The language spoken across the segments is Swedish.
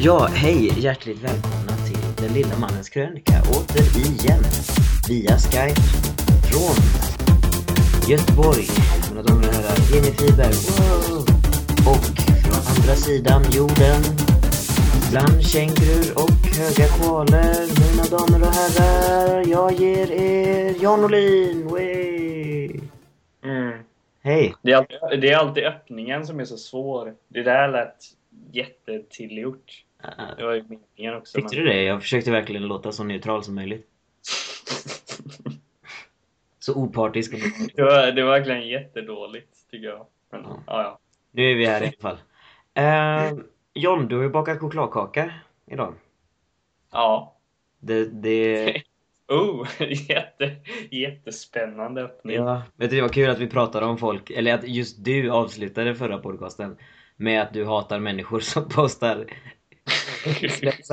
Ja, hej! Hjärtligt välkomna till Den lilla mannens krönika återigen via Skype från Göteborg. Mina damer och herrar, Jenny Friberg. Wow! Och från andra sidan jorden bland kängurur och höga koaler. Mina damer och herrar, jag ger er Jan Olin. Mm. Hej! Det, är alltid, det är alltid öppningen som är så svår. Det där lät jättetillgjort. Det var ju meningen också. Tyckte du det? Jag försökte verkligen låta så neutral som möjligt. Så opartisk och det, var, det var verkligen jättedåligt, tycker jag. Men, Ja. ja. Ja, Nu är vi här i alla fall. Uh, John, du har ju bakat chokladkaka idag. ja. Det, det... Oh, jätte, jättespännande öppning. Ja, vet du, det var kul att vi pratade om folk, eller att just du avslutade förra podcasten med att du hatar människor som postar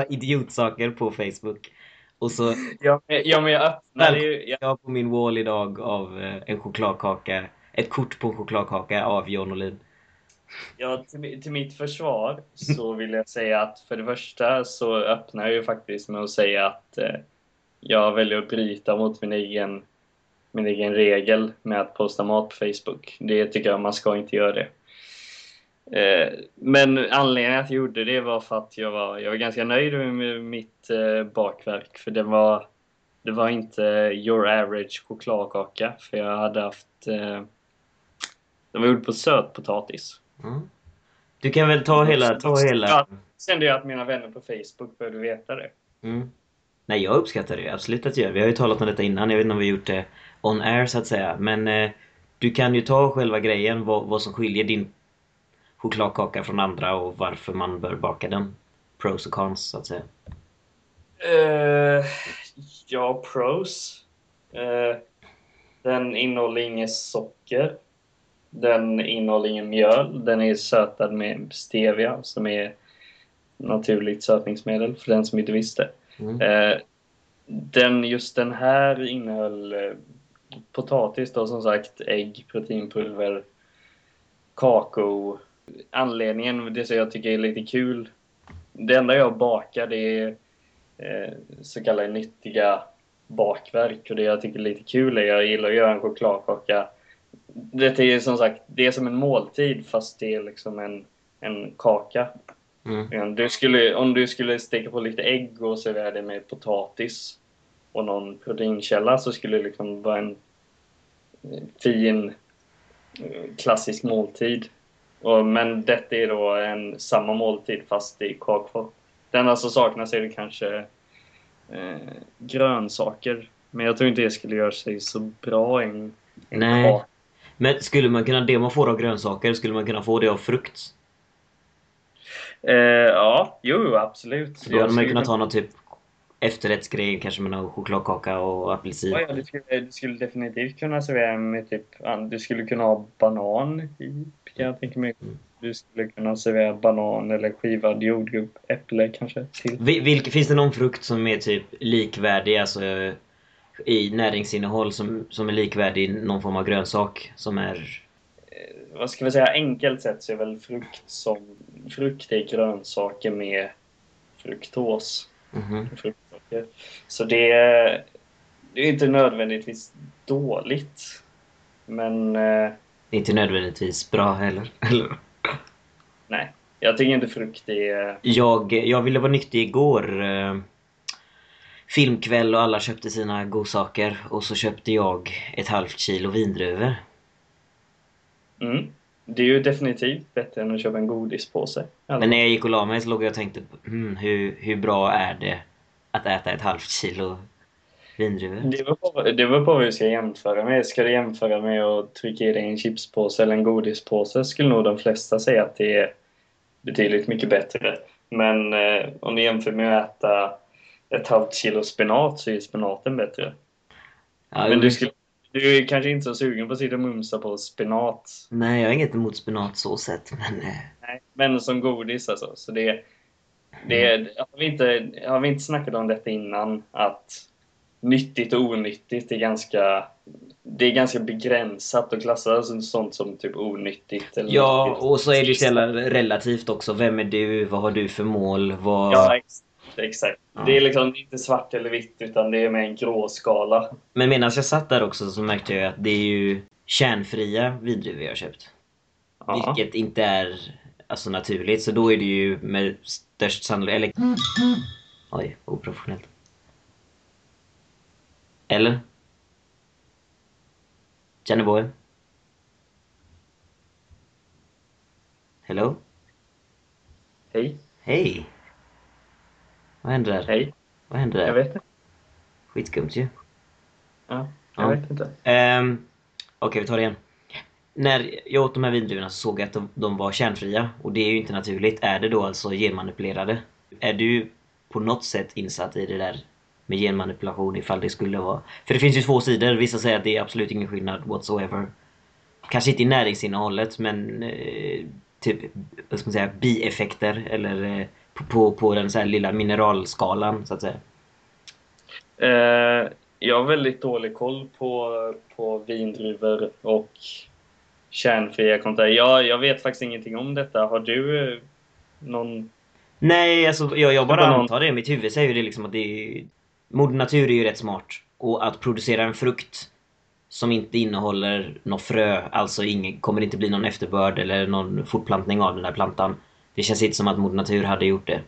idiotsaker på Facebook. Och så Ja, ja, men jag öppnade ju... Jag, jag har på min wall idag av eh, en chokladkaka, ett kort på en chokladkaka av John Olin. ja, till, till mitt försvar så vill jag säga att för det första så öppnar jag ju faktiskt med att säga att eh, jag väljer att bryta mot min egen, min egen regel med att posta mat på Facebook. Det tycker jag man ska inte göra det. Eh, men anledningen att jag gjorde det var för att jag var, jag var ganska nöjd med mitt eh, bakverk. För det var, det var inte your average chokladkaka. För jag hade haft... Eh, den var gjord på sötpotatis. Mm. Du kan väl ta hela, ta hela... Ja, kände jag att mina vänner på Facebook behövde veta det. Mm. Nej, jag uppskattar det absolut att göra. Vi har ju talat om detta innan. Jag vet inte om vi har gjort det on air så att säga. Men eh, du kan ju ta själva grejen, vad, vad som skiljer din chokladkaka från andra och varför man bör baka den. Pros och cons så att säga. Uh, ja, pros. Eh, den innehåller inget socker. Den innehåller ingen mjöl. Den är sötad med stevia som är naturligt sötningsmedel för den som inte visste. Mm. Eh, den, just den här innehöll eh, potatis då som sagt, ägg, proteinpulver, kakao. Anledningen, det som jag tycker är lite kul, det enda jag bakar det är eh, så kallade nyttiga bakverk och det jag tycker är lite kul är jag gillar att göra en chokladkaka. Det är som sagt, det är som en måltid fast det är liksom en, en kaka. Mm. Du skulle, om du skulle steka på lite ägg och servera det med potatis och någon proteinkälla så skulle det liksom vara en eh, fin eh, klassisk måltid. Och, men detta är då en samma måltid fast i kakform. Det enda som saknas är det kanske eh, grönsaker. Men jag tror inte det skulle göra sig så bra i en, en Nej. kaka. Men skulle man kunna, det man får av grönsaker, skulle man kunna få det av frukt? Eh, ja, jo absolut. Då hade man kunnat ta någon typ efterrättsgrej, kanske med någon chokladkaka och apelsin. Ja, du, skulle, du skulle definitivt kunna servera med typ, du skulle kunna ha banan i, kan jag tänka mig. Mm. Du skulle kunna servera banan eller skivad jordgubb, äpple kanske till. Vi- Vilk, finns det någon frukt som är typ likvärdig, alltså i näringsinnehåll som, som är likvärdig någon form av grönsak som är... Eh, vad ska vi säga, enkelt sett så är väl frukt som, frukt är grönsaker med fruktos. Mhm. Fruktsocker. Så det, är- det är inte nödvändigtvis dåligt. Men eh, Det är inte nödvändigtvis bra heller. Eller? nej, jag tycker inte frukt är... Jag, jag ville vara nyttig igår. Eh, filmkväll och alla köpte sina godsaker och så köpte jag ett halvt kilo vindruvor. Mm. Det är ju definitivt bättre än att köpa en godispåse. Men när jag gick och la mig så låg jag och tänkte hmm, hur, hur bra är det att äta ett halvt kilo vindruvor? Det beror på, det beror på vad du ska jämföra med. Ska du jämföra med att trycka i dig en chipspåse eller en godispåse skulle nog de flesta säga att det är betydligt mycket bättre. Men eh, om du jämför med att äta ett halvt kilo spenat så är spenaten bättre. Ja, Men du, skulle, du är kanske inte så sugen på att sitta och mumsa på spenat. Nej, jag har inget emot spenat så sett, men... eh, Nej, men som godis alltså. Så det, det, har, vi inte, har vi inte snackat om detta innan? Att nyttigt och onyttigt är ganska det är ganska begränsat och klassas som sånt som typ onyttigt. Eller Ja, nyttigt. och så är det jävla relativt också. Vem är du? Vad har du för mål? Vad... Ja, ex- exakt. Ja. Det är liksom inte svart eller vitt utan det är med en gråskala. Men medan jag satt där också så märkte jag att det är ju kärnfria vindruvor jag har köpt. Ja. Vilket inte är alltså, naturligt. Så då är det ju med störst sannolikhet... Eller... Oj, oprofessionellt. Eller? Johnny boy? Hello? Hej. Hej! Vad händer där? Hej. Vad händer där? Jag vet inte. Skitskumt ju. Ja, jag Ja. vet inte. Ehm, Okej, vi tar det igen. När jag åt de här vindruvorna så såg jag att de, de var kärnfria. Och det är ju inte naturligt. Är det då alltså genmanipulerade? Är du på något sätt insatt i det där med genmanipulation ifall det skulle vara... För det finns ju två sidor. Vissa säger att det är absolut ingen skillnad whatsoever. Kanske inte i näringsinnehållet men eh, typ, vad ska man säga, bieffekter eller eh, på, på, på den så här lilla mineralskalan så att säga. Eh, jag har väldigt dålig koll på, på vindruvor och kärnfria kontor. Jag, jag vet faktiskt ingenting om detta. Har du eh, någon... Nej, alltså jag, jag bara Banan. antar det. Mitt huvud säger det liksom att det är... Moder Natur är ju rätt smart. Och att producera en frukt som inte innehåller något frö, alltså ingen, kommer det inte bli någon efterbörd eller någon fortplantning av den där plantan. Det känns inte som att Moder Natur hade gjort det.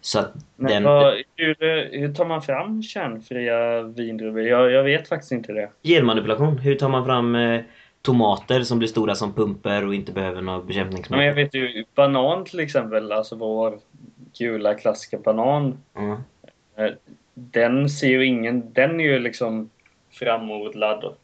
Så att Men den... vad, hur, hur tar man fram kärnfria vindruvor? Jag, jag vet faktiskt inte det. Genmanipulation. Hur tar man fram eh, tomater som blir stora som pumper och inte behöver Men bekämpningsmedel? jag vet ju, banan till exempel, alltså vår gula klassiska banan. Ja. eh, Den ser ju ingen, den är ju liksom framodlad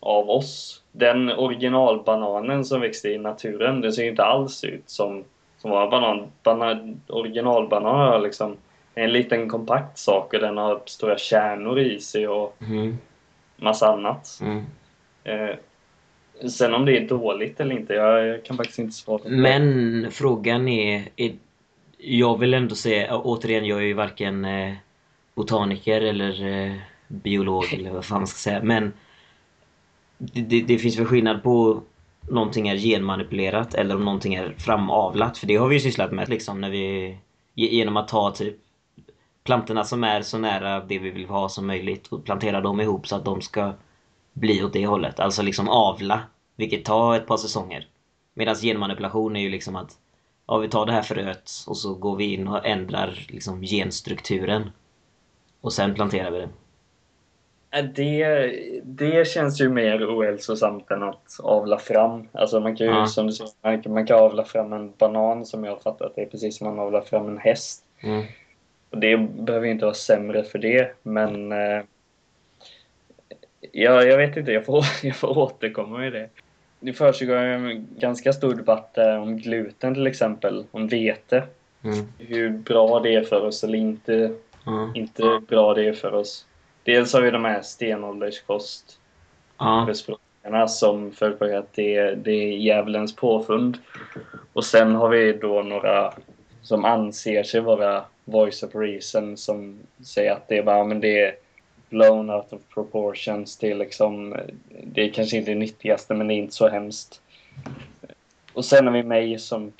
av oss. Den originalbananen som växte i naturen, den ser ju inte alls ut som, som våra banan. banan originalbanan har liksom en liten kompakt sak och den har stora kärnor i sig och Mm, massa annat. mm. Eh, sen om det är dåligt eller inte, jag, kan faktiskt inte svara på det. Men frågan är, är... Jag vill ändå säga, återigen, jag är ju varken eh, botaniker eller eh, biolog eller vad fan man ska säga. Men det, det, det finns väl skillnad på någonting är genmanipulerat eller om någonting är framavlat. För det har vi ju sysslat med liksom när vi... Genom att ta typ plantorna som är så nära det vi vill ha som möjligt och plantera dem ihop så att de ska bli åt det hållet. Alltså liksom avla. Vilket tar ett par säsonger. Medan genmanipulation är ju liksom att ja, vi tar det här fröet och så går vi in och ändrar liksom genstrukturen. Och sen planterar vi det. Eh, Det, det känns ju mer ohälsosamt än att avla fram. Alltså man kan ju, Ja. som du säger, man kan, avla fram en banan som jag har fattat det är precis som man avlar fram en häst. Mm. Och det behöver ju inte vara sämre för det, men eh, ja, jag vet inte, jag får, jag får återkomma med det. Det försiggår en ganska stor debatt eh, om gluten till exempel, om vete. Mm. Hur bra det är för oss eller inte Ja. inte bra det är för oss. Dels har vi de här stenålderskost förespråkarna som förespråkar att det, det är djävulens påfund. Och sen har vi då några som anser sig vara voice of reason som säger att det är bara, men det är blown out of proportions. Är liksom, det är kanske inte det nyttigaste men det är inte så hemskt. Och sen har vi mig som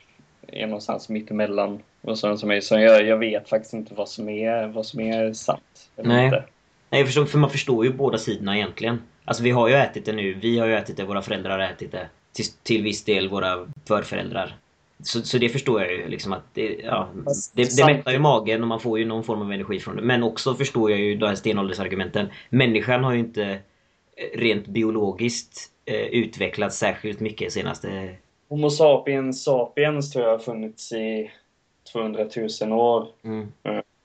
är någonstans mittemellan. Och sen som är så jag, jag vet faktiskt inte vad som är, vad som är sant. Nej. inte. Nej, förstår, för man förstår ju båda sidorna egentligen. Alltså vi har ju ätit det nu, vi har ju ätit det, våra föräldrar har ätit det. Till, till viss del våra förföräldrar. Så, så det förstår jag ju liksom att det, ja, det, det mättar ju magen och man får ju någon form av energi från det. Men också förstår jag ju de här stenåldersargumenten. Människan har ju inte eh, rent biologiskt eh, utvecklats särskilt mycket senaste... Homo sapiens sapiens tror jag har funnits i 200 000 år Mm,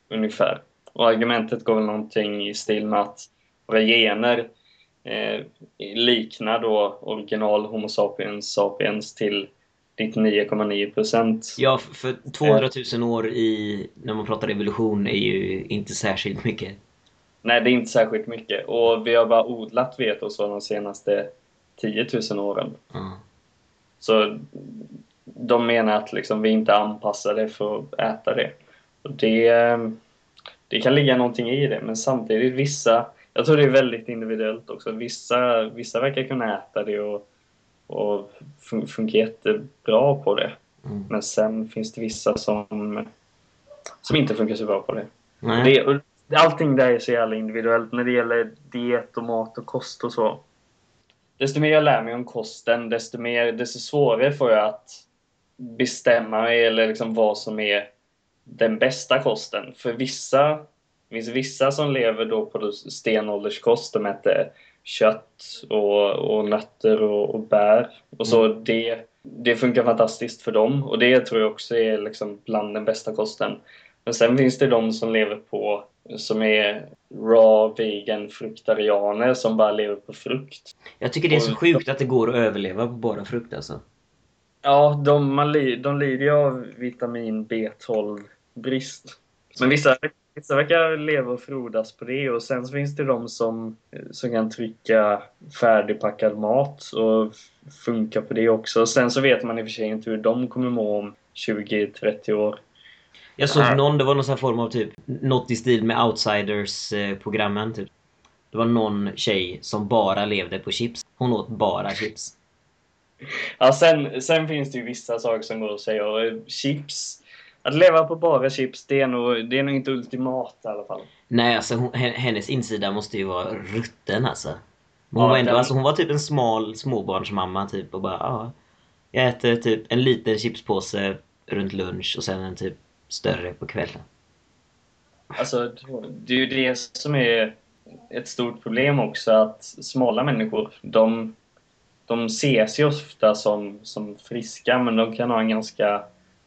ungefär. Och argumentet går väl någonting i stil med att våra gener eh, liknar då original Homo sapiens sapiens till 99,9 procent. Ja, för 200 000 år i, när man pratar evolution, är ju inte särskilt mycket. Nej, det är inte särskilt mycket. Och vi har bara odlat vete och så de senaste 10 000 åren. Ja. Så de menar att liksom vi inte är anpassade för att äta det. Och det, det kan ligga någonting i det, men samtidigt vissa, jag tror det är väldigt individuellt också. Vissa, vissa verkar kunna äta det och, och fun funka jättebra på det. Mm. Men sen finns det vissa som, som inte funkar så bra på det. Nej. det allting där är så jävla individuellt när det gäller diet och mat och kost och så. Desto mer jag lär mig om kosten, desto, mer, desto svårare får jag att bestämma mig eller liksom vad som är den bästa kosten. För vissa, det finns vissa som lever då på stenålderskost. De äter kött och, och nötter och, och bär. Och så det, det funkar fantastiskt för dem. Och det tror jag också är liksom bland den bästa kosten. Men sen finns det de som lever på, som är raw vegan fruktarianer som bara lever på frukt. Jag tycker det är så sjukt att det går att överleva på bara frukt alltså. Ja, de, man de lider ju av vitamin B12-brist. Men vissa, vissa verkar leva och frodas på det och sen så finns det de som, som kan trycka färdigpackad mat och funka på det också. Sen så vet man i och för sig inte hur de kommer må om 20-30 år. Jag såg Nej. någon, det var någon sån här form av typ, något i stil med Outsiders-programmen typ. Det var någon tjej som bara levde på chips. Hon åt bara chips. Ja, sen, sen finns det ju vissa saker som går att säga. Och eh, chips, att leva på bara chips, det är nog, det är nog inte ultimat i alla fall. Nej, alltså hon, hennes insida måste ju vara rutten alltså. Men hon, Ja, var ändå, den- alltså, hon var typ en smal småbarnsmamma typ och bara ja. Jag äter typ en liten chipspåse runt lunch och sen en typ större på kvällen. Alltså, det är ju det som är ett stort problem också, att smala människor, de, de ses ju ofta som, som friska, men de kan ha en ganska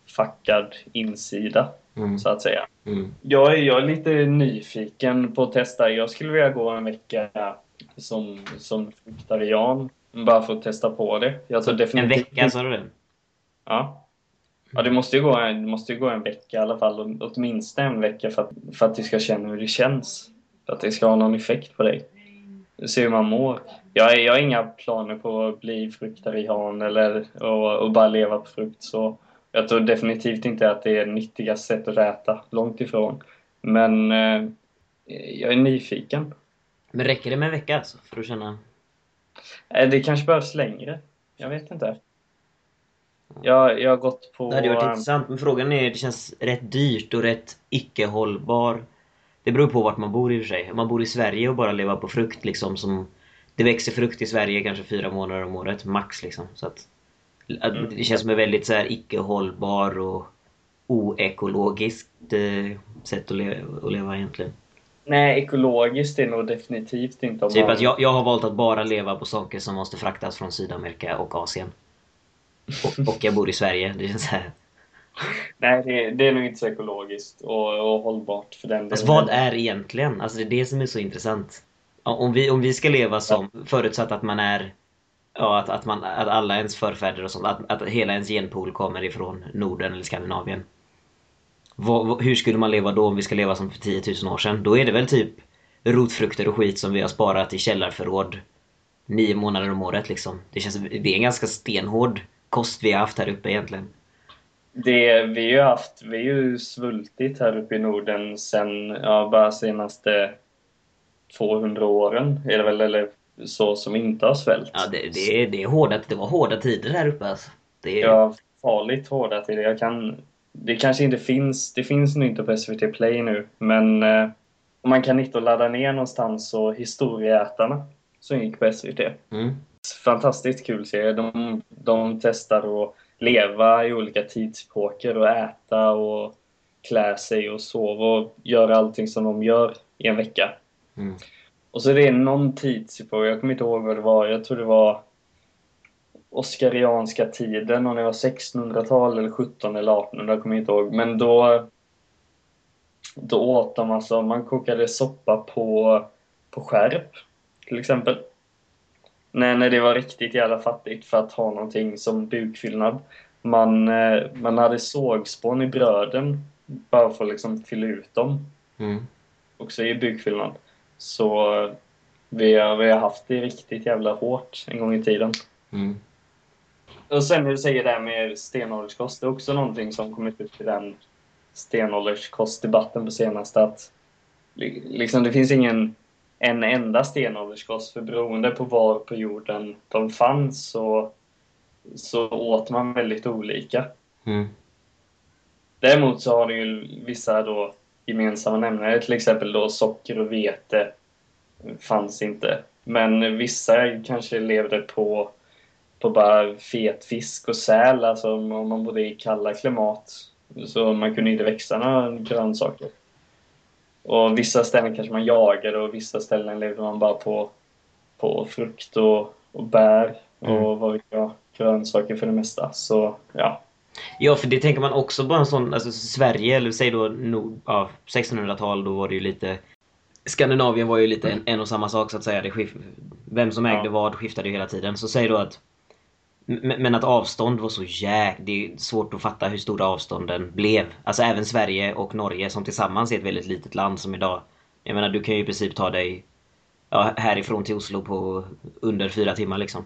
fuckad insida, Mm. så att säga. Mm. Jag är, jag är lite nyfiken på att testa. Jag skulle vilja gå en vecka som, som fruktarian, bara för att testa på det. Jag tror En definitivt vecka, sa du det? Ja. Ja, det måste ju gå en, det måste ju gå en vecka i alla fall. Åtminstone en vecka för att, för att du ska känna hur det känns. För att det ska ha någon effekt på dig. Se hur man mår. Jag, är- jag har inga planer på att bli fruktarian eller och, och bara leva på frukt. Så jag tror definitivt inte att det är nyttigaste sättet att äta. Långt ifrån. Men eh, jag är nyfiken. Men räcker det med en vecka alltså? För att känna... Eh, Det kanske behövs längre. Jag vet inte. Jag, jag har gått på... Det hade varit eh, intressant, men frågan är, det känns rätt dyrt och rätt icke-hållbar. Det beror på vart man bor i och för sig. Om man bor i Sverige och bara lever på frukt liksom som... Det växer frukt i Sverige kanske fyra månader om året, max liksom. Så att Mm. Det känns som ett väldigt så här icke-hållbar och oekologiskt eh, sätt att leva, att leva egentligen. Nej, ekologiskt är nog definitivt inte om Typ man... att jag, jag har valt att bara leva på saker som måste fraktas från Sydamerika och Asien. Och, och jag bor i Sverige. Det känns så här. Nej, det, det är nog inte så ekologiskt och, och hållbart för den Alltså delen. vad är egentligen? Alltså det är det som är så intressant. Om vi, om vi ska leva som, förutsatt att man är, ja att, att, man, att alla ens förfäder och sånt, att, att hela ens genpool kommer ifrån Norden eller Skandinavien. Vad, vad, hur skulle man leva då om vi ska leva som för 10 000 år sedan? Då är det väl typ rotfrukter och skit som vi har sparat i källarförråd nio månader om året liksom. Det känns, det är en ganska stenhård kost vi har haft här uppe egentligen. Det, vi har ju haft, vi har ju svultit här uppe i Norden sen, ja, bara senaste 200 åren är det väl, eller så, som inte har svält. Ja, det, det, är- det, är hårda, det var hårda tider här uppe alltså. Det är, Ja, farligt hårda till det. Jag kan, det kanske inte finns, det finns nog inte på SVT Play nu, men eh, man kan hitta och ladda ner någonstans så Historieätarna som gick på SVT. Mm. Fantastiskt kul serie. De, de testar att leva i olika tidsepoker och äta och klä sig och sova och göra allting som de gör i en vecka. Mm. Och så är det någon tidsepok, jag kommer inte ihåg vad det var, jag tror det var Oscarianska tiden, om det var 1600-tal eller 17 eller 1800, jag kommer inte ihåg. Men då, då åt de alltså, man kokade soppa på, på skärp till exempel. När, när det var riktigt jävla fattigt för att ha någonting som bukfyllnad. Man, eh, man hade sågspån i bröden bara för att liksom fylla ut dem Mm. också i bukfyllnad. Så vi har, vi har haft det riktigt jävla hårt en gång i tiden. Mm. Och sen när du säger det här med stenålderskost, det är också någonting som kommit upp i den stenålderskostdebatten på senaste. Att liksom, det finns ingen en enda stenålderskost, för beroende på var på jorden de fanns så, så åt man väldigt olika. Mm. Däremot så har det ju vissa då gemensamma nämnare, till exempel då socker och vete fanns inte. Men vissa kanske levde på, på bara fet fisk och säl, alltså om man bodde i kalla klimat. Så man kunde inte växa några grönsaker. Och vissa ställen kanske man jagade och vissa ställen levde man bara på, på frukt och, och bär och mm. vad vet jag, grönsaker för det mesta. Så ja. Ja, för det tänker man också bara en sån, alltså Sverige, eller säg då ja, 1600-tal, då var det ju lite Skandinavien var ju lite en, en och samma sak så att säga. Det skif, vem som ägde ja. vad skiftade ju hela tiden. Så säg då att men att avstånd var så jäk... Det är svårt att fatta hur stora avstånden blev. Alltså även Sverige och Norge som tillsammans är ett väldigt litet land som idag. Jag menar du kan ju i princip ta dig ja, härifrån till Oslo på under fyra timmar liksom.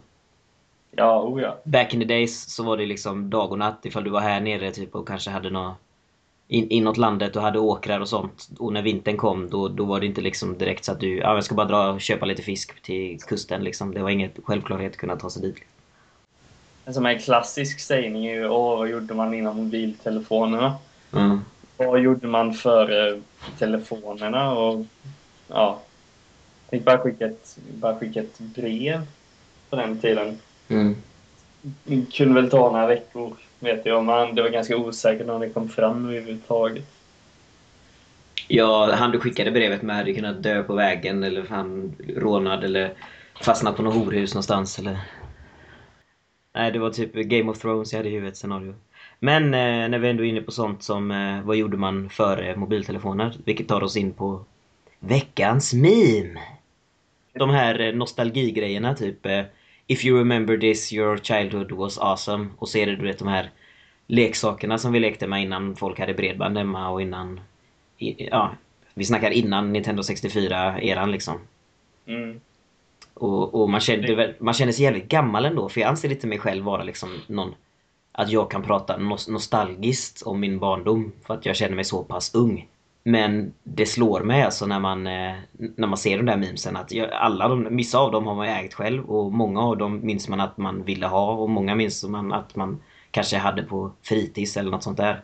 Ja, oh ja. Back in the days så var det liksom dag och natt ifall du var här nere typ och kanske hade något in, inåt landet och hade åkrar och sånt. Och när vintern kom då, då var det inte liksom direkt så att du ja, jag ska bara dra och köpa lite fisk till kusten liksom. Det var inget självklarhet att kunna ta sig dit. En sån här klassisk sägning är ju Åh, vad gjorde man innan mobiltelefonerna? Mm. Vad gjorde man före telefonerna? Och ja, fick bara skicka ett, bara skicka ett brev på den tiden. Mm. Det kunde väl ta några veckor, vet jag. Men det var ganska osäkert när det kom fram överhuvudtaget. Ja, han du skickade brevet med hade kunnat dö på vägen eller han rånad eller fastnat på något horhus någonstans eller... Nej, det var typ Game of Thrones jag hade i huvudet scenario. Men eh, när vi ändå är inne på sånt som eh, vad gjorde man före mobiltelefoner? Vilket tar oss in på veckans meme. De här eh, nostalgigrejerna typ eh, If you remember this, your childhood was awesome. Och så är det du vet de här leksakerna som vi lekte med innan folk hade bredband hemma och innan... Ja, vi snackar innan Nintendo 64-eran liksom. Mm. Och, och, man, känner, man känner sig jävligt gammal ändå för jag anser inte mig själv vara liksom någon... Att jag kan prata nostalgiskt om min barndom för att jag känner mig så pass ung. Men det slår mig alltså när man, eh, när man ser de där memesen att alla de, vissa av dem har man ägt själv och många av dem minns man att man ville ha och många minns man att man kanske hade på fritids eller något sånt där.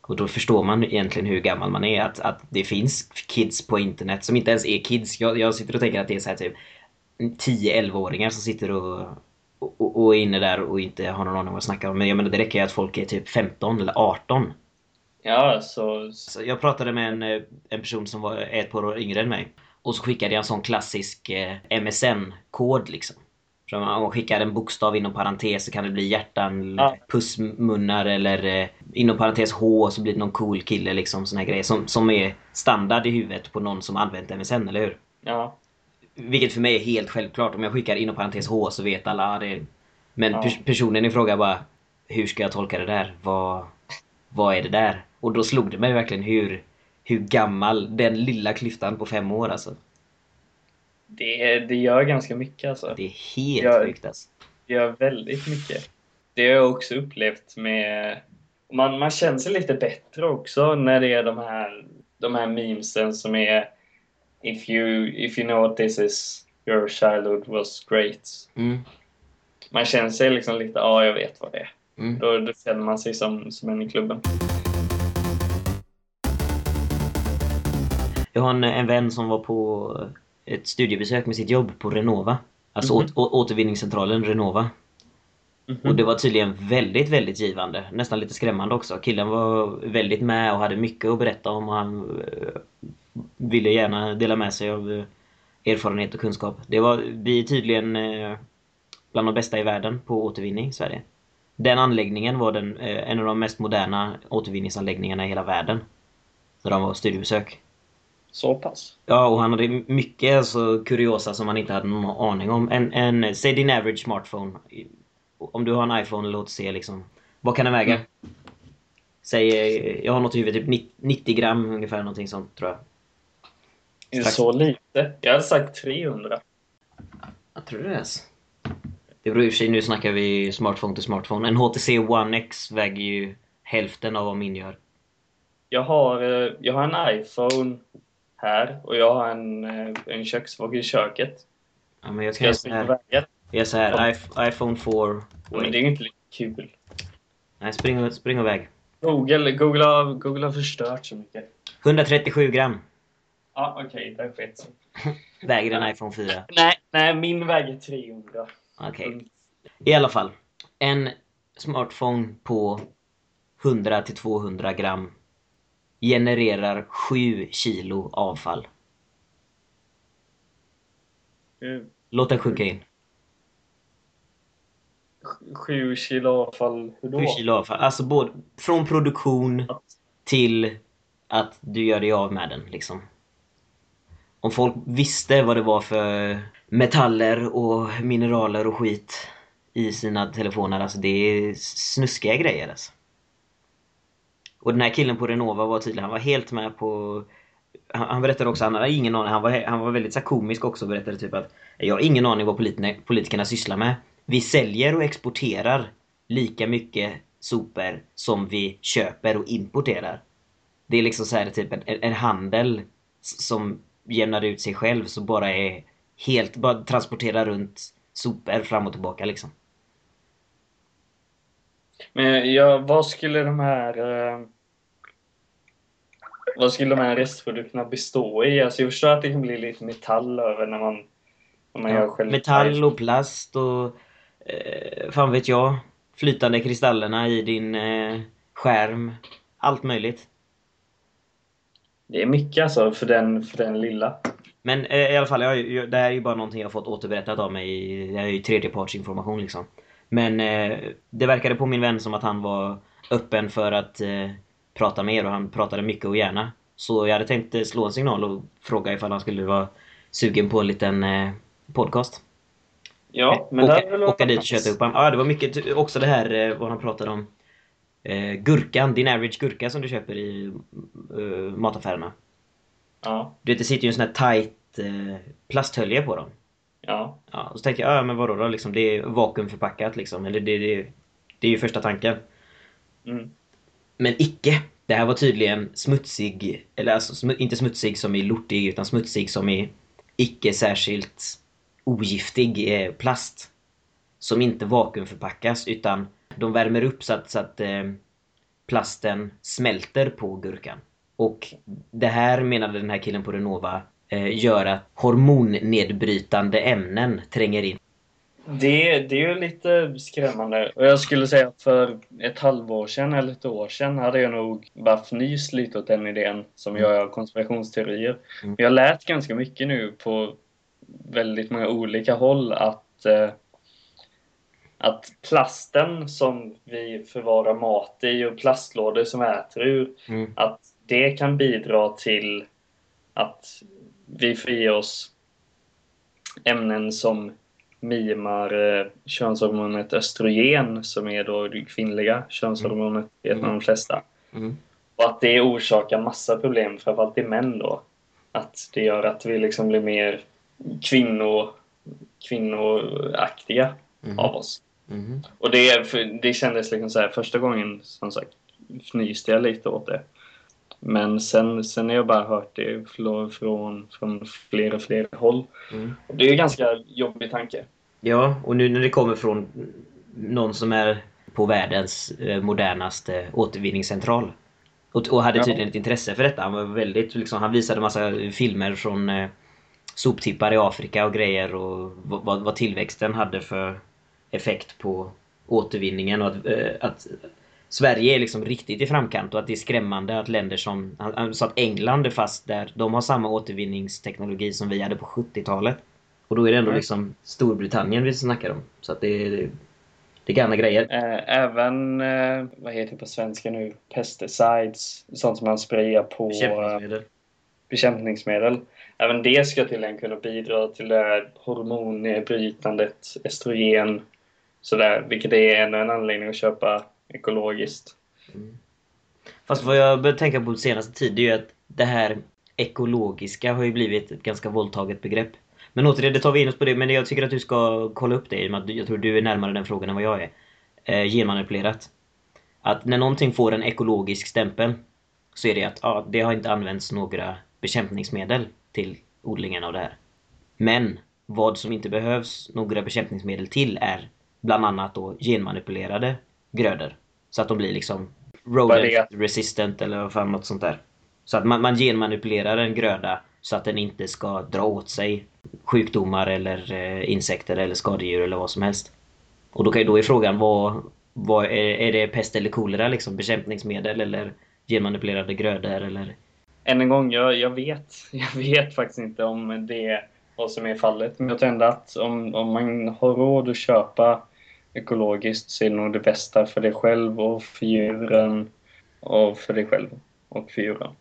Och då förstår man egentligen hur gammal man är. Att, att det finns kids på internet som inte ens är kids. Jag, jag sitter och tänker att det är så här typ 10-11-åringar som sitter och, och, och är inne där och inte har någon aning vad de snackar om. Men jag menar det räcker ju att folk är typ 15 eller 18 Ja, så... så jag pratade med en, eh, en person som var ett par år yngre än mig. Och så skickade jag en sån klassisk eh, MSN-kod liksom. Så om man skickar en bokstav inom parentes så kan det bli hjärtan, ja. pussmunnar eller eh, inom parentes H så blir det någon cool kille liksom. Såna här grejer som, som är standard i huvudet på någon som använt MSN, eller hur? Ja. Vilket för mig är helt självklart. Om jag skickar inom parentes H så vet alla det. Men ja. pers personen i fråga bara Hur ska jag tolka det där? Vad, vad är det där? Och då slog det mig verkligen hur, hur gammal den lilla klyftan på fem år alltså. Det, det gör ganska mycket alltså. Det är helt gör, sjukt alltså. Det gör väldigt mycket. Det har jag också upplevt med... Man, man känner sig lite bättre också när det är de här, de här memesen som är If you, if you know what this is, your childhood was great. Mm. Man känner sig liksom lite, ja jag vet vad det är. Mm. Då, då känner man sig som, som en i klubben. Jag har en, en vän som var på ett studiebesök med sitt jobb på Renova. Alltså mm -hmm. å, återvinningscentralen Renova. Mm -hmm. Och det var tydligen väldigt, väldigt givande. Nästan lite skrämmande också. Killen var väldigt med och hade mycket att berätta om och han eh, ville gärna dela med sig av eh, erfarenhet och kunskap. Det var, vi är tydligen eh, bland de bästa i världen på återvinning i Sverige. Den anläggningen var den, en av de mest moderna återvinningsanläggningarna i hela världen. Så de var studiebesök. Så pass? Ja, och han hade mycket alltså, kuriosa som man inte hade någon aning om. En, en, säg din average smartphone. Om du har en iPhone, låt se liksom. Vad kan den väga? Mm. Säg, jag har något i huvudet, typ 90 gram ungefär, någonting sånt tror jag. Är det så lite? Jag hade sagt 300. Jag tror det är. Det beror i och för sig, nu snackar vi smartphone till smartphone. En HTC One X väger ju hälften av vad min gör. Jag har, eh, jag har en iPhone här och jag har en, eh, en köksvåg i köket. Ja, men jag Ska kan göra jag springa iväg? Jag här. iP- iPhone 4. Men det är ju inte lika kul. Nej, spring, spring iväg. Google, Google, har, Google har förstört så mycket. 137 gram Ja, okej, där sket sig. väger en iPhone 4. Nej, nej, min väger 300. Okej. Mm. I alla fall. En smartphone på 100 till 200 gram genererar 7 kilo avfall. Eh, Låt den sjunka in. Sju kilo avfall, hur då? 7 kilo avfall. Alltså både från produktion till att du gör dig av med den liksom. Om folk visste vad det var för metaller och mineraler och skit i sina telefoner, alltså det är snuskiga grejer alltså. Och den här killen på Renova var tydlig, han var helt med på... Han, han berättade också, han hade ingen aning, han var, han var väldigt så komisk också och berättade typ att Jag har ingen aning vad politikerna, politikerna sysslar med. Vi säljer och exporterar lika mycket sopor som vi köper och importerar. Det är liksom så här typ en, en handel som jämnar ut sig själv så bara är helt, bara transporterar runt sopor fram och tillbaka liksom. Men ja, vad skulle de här... Eh, vad skulle de här restprodukterna bestå i? Alltså jag förstår att det kan bli lite metall över när man, när man gör Ja, själv... metall och plast och eh, fan vet jag. Flytande kristallerna i din eh, skärm. Allt möjligt. Det är mycket alltså för den, för den lilla. Men eh, i alla fall, jag, jag, det här är ju bara någonting jag fått återberättat av mig. Det här är ju tredjepartsinformation liksom. Men eh, det verkade på min vän som att han var öppen för att eh, prata mer och han pratade mycket och gärna. Så jag hade tänkt eh, slå en signal och fråga ifall han skulle vara sugen på en liten eh, podcast. Ja, men åka, det väl åka dit och köta upp honom. Ja, det var mycket också det här eh, vad han pratade om. Eh, gurkan, din average gurka som du köper i eh, mataffärerna. Ja, Du vet, det sitter ju en sån här tight eh, plasthölje på dem. ja. Ja, och så tänkte jag, ja men vadå då liksom, det är vakuumförpackat liksom. Eller det, det, det är ju första tanken. Mm. Men icke. Det här var tydligen smutsig, eller alltså sm inte smutsig som i lortig, utan smutsig som i icke särskilt ogiftig eh, plast. Som inte vakuumförpackas, utan de värmer upp så att, så att eh, plasten smälter på gurkan. Och det här menade den här killen på Renova eh, gör att hormonnedbrytande ämnen tränger in. Det, det är ju lite skrämmande. Och jag skulle säga att för ett halvår sedan eller ett år sedan hade jag nog bara fnyst lite åt den idén som jag gör konspirationsteorier. Mm. Jag lät ganska mycket nu på väldigt många olika håll att, eh, att plasten som vi förvarar mat i och plastlådor som vi äter ur, Mm. att det kan bidra till att vi får i oss ämnen som mimar eh, könshormonet östrogen som är då det kvinnliga könshormonet vet man de flesta. Mm. Och att det orsakar massa problem, framförallt i män då. Att det gör att vi liksom blir mer kvinno, kvinnoaktiga Mhm. av oss. Mhm. Och det, det kändes liksom så här, första gången som sagt fnyste jag lite åt det. Men sen, sen har jag bara hört det från, från fler och fler håll. Mm. Och det är en ganska jobbig tanke. Ja, och nu när det kommer från någon som är på världens eh, modernaste återvinningscentral. Och, och hade Ja. tydligen ett intresse för detta. Han var väldigt, liksom, han visade massa filmer från eh, soptippar i Afrika och grejer och vad, vad, vad tillväxten hade för effekt på återvinningen och att, eh, att Sverige är liksom riktigt i framkant och att det är skrämmande att länder som, han sa att England är fast där, de har samma återvinningsteknologi som vi hade på 70-talet. Och då är det ändå Nej. liksom Storbritannien vi snackar om. Så att det är, det är galna grejer. Eh, Även, eh, vad heter det på svenska nu, pesticides, sånt som man sprayar på eh, Bekämpningsmedel. bekämpningsmedel. Även det ska tydligen kunna bidra till det här hormonnedbrytandet, estrogen, sådär, vilket är ännu en anledning att köpa ekologiskt. Fast vad jag börjat tänka på senaste tid det är ju att det här ekologiska har ju blivit ett ganska våldtaget begrepp. Men återigen, det tar vi in oss på det. Men jag tycker att du ska kolla upp det i och med att jag tror du är närmare den frågan än vad jag är. Eh, genmanipulerat. Att när någonting får en ekologisk stämpel så är det att ja, det har inte använts några bekämpningsmedel till odlingen av det här. Men vad som inte behövs några bekämpningsmedel till är bland annat då genmanipulerade grödor. Så att de blir liksom rodent resistant eller vad fan något sånt där. Så att man, man genmanipulerar en gröda så att den inte ska dra åt sig sjukdomar eller eh, insekter eller skadedjur eller vad som helst. Och då, kan, då är frågan vad, vad är, är det pest eller kolera liksom? Bekämpningsmedel eller genmanipulerade grödor eller? Än en gång, jag, jag vet. Jag vet faktiskt inte om det vad som är fallet. Men jag tror ändå att om, om man har råd att köpa ekologiskt så är det nog det bästa för dig själv och för djuren och för dig själv och för djuren.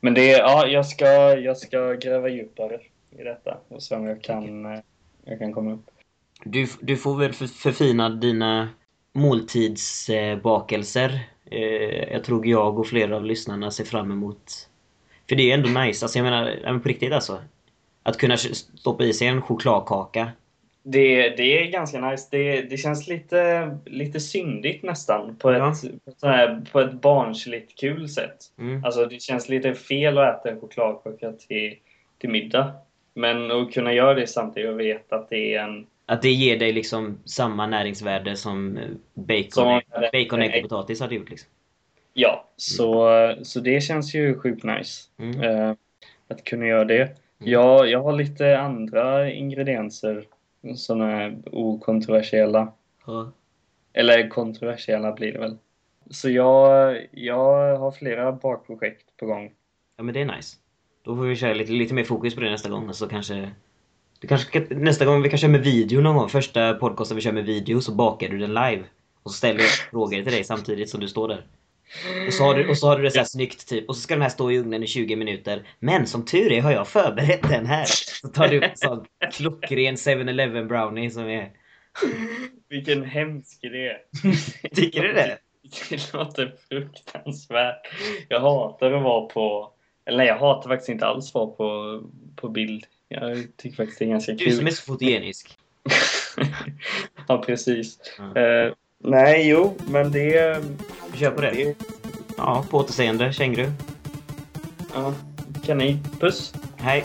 Men det är, ja, jag ska, jag ska gräva djupare i detta och se om jag kan, okay. jag kan komma upp. Du, du får väl förfina dina måltidsbakelser. Eh, jag tror jag och flera av lyssnarna ser fram emot. För det är ju ändå nice. Alltså jag menar, på riktigt alltså. Att kunna stoppa i sig en chokladkaka. Det, det är ganska nice. Det, det känns lite, lite syndigt nästan på ett, ja. här, på ett barnsligt kul sätt. Mm. Alltså det känns lite fel att äta en chokladkaka till, till middag. Men att kunna göra det samtidigt och veta att det är en att det ger dig liksom samma näringsvärde som eh, bacon, som, bacon ägg och potatis hade gjort liksom. Ja, så, mm. så det känns ju sjukt nice. Mm. Uh, att kunna göra det. Mm. Jag, jag har lite andra ingredienser som är okontroversiella. Mm. Eller kontroversiella blir det väl. Så jag, jag har flera bakprojekt på gång. Ja men det är nice. Då får vi köra lite, lite mer fokus på det nästa gång så kanske du kanske nästa gång vi kan köra med video någon gång. Första podcasten vi kör med video så bakar du den live. Och så ställer jag frågor till dig samtidigt som du står där. Och så har du, och så har du det så här snyggt typ. Och så ska den här stå i ugnen i 20 minuter. Men som tur är har jag förberett den här. Så tar du upp en sån klockren 7-Eleven brownie som är... Vilken hemsk idé. Tycker du det? Det låter fruktansvärt. Jag hatar att vara på... Eller nej, jag hatar faktiskt inte alls att vara på, på bild. Jag tycker faktiskt det är ganska kul. Du som är så fotogenisk. ja, precis. Mm. Uh, nej, jo, men det... Vi kör på det. det... Ja, på återseende, känguru. Ja, kanin. Puss. Hej.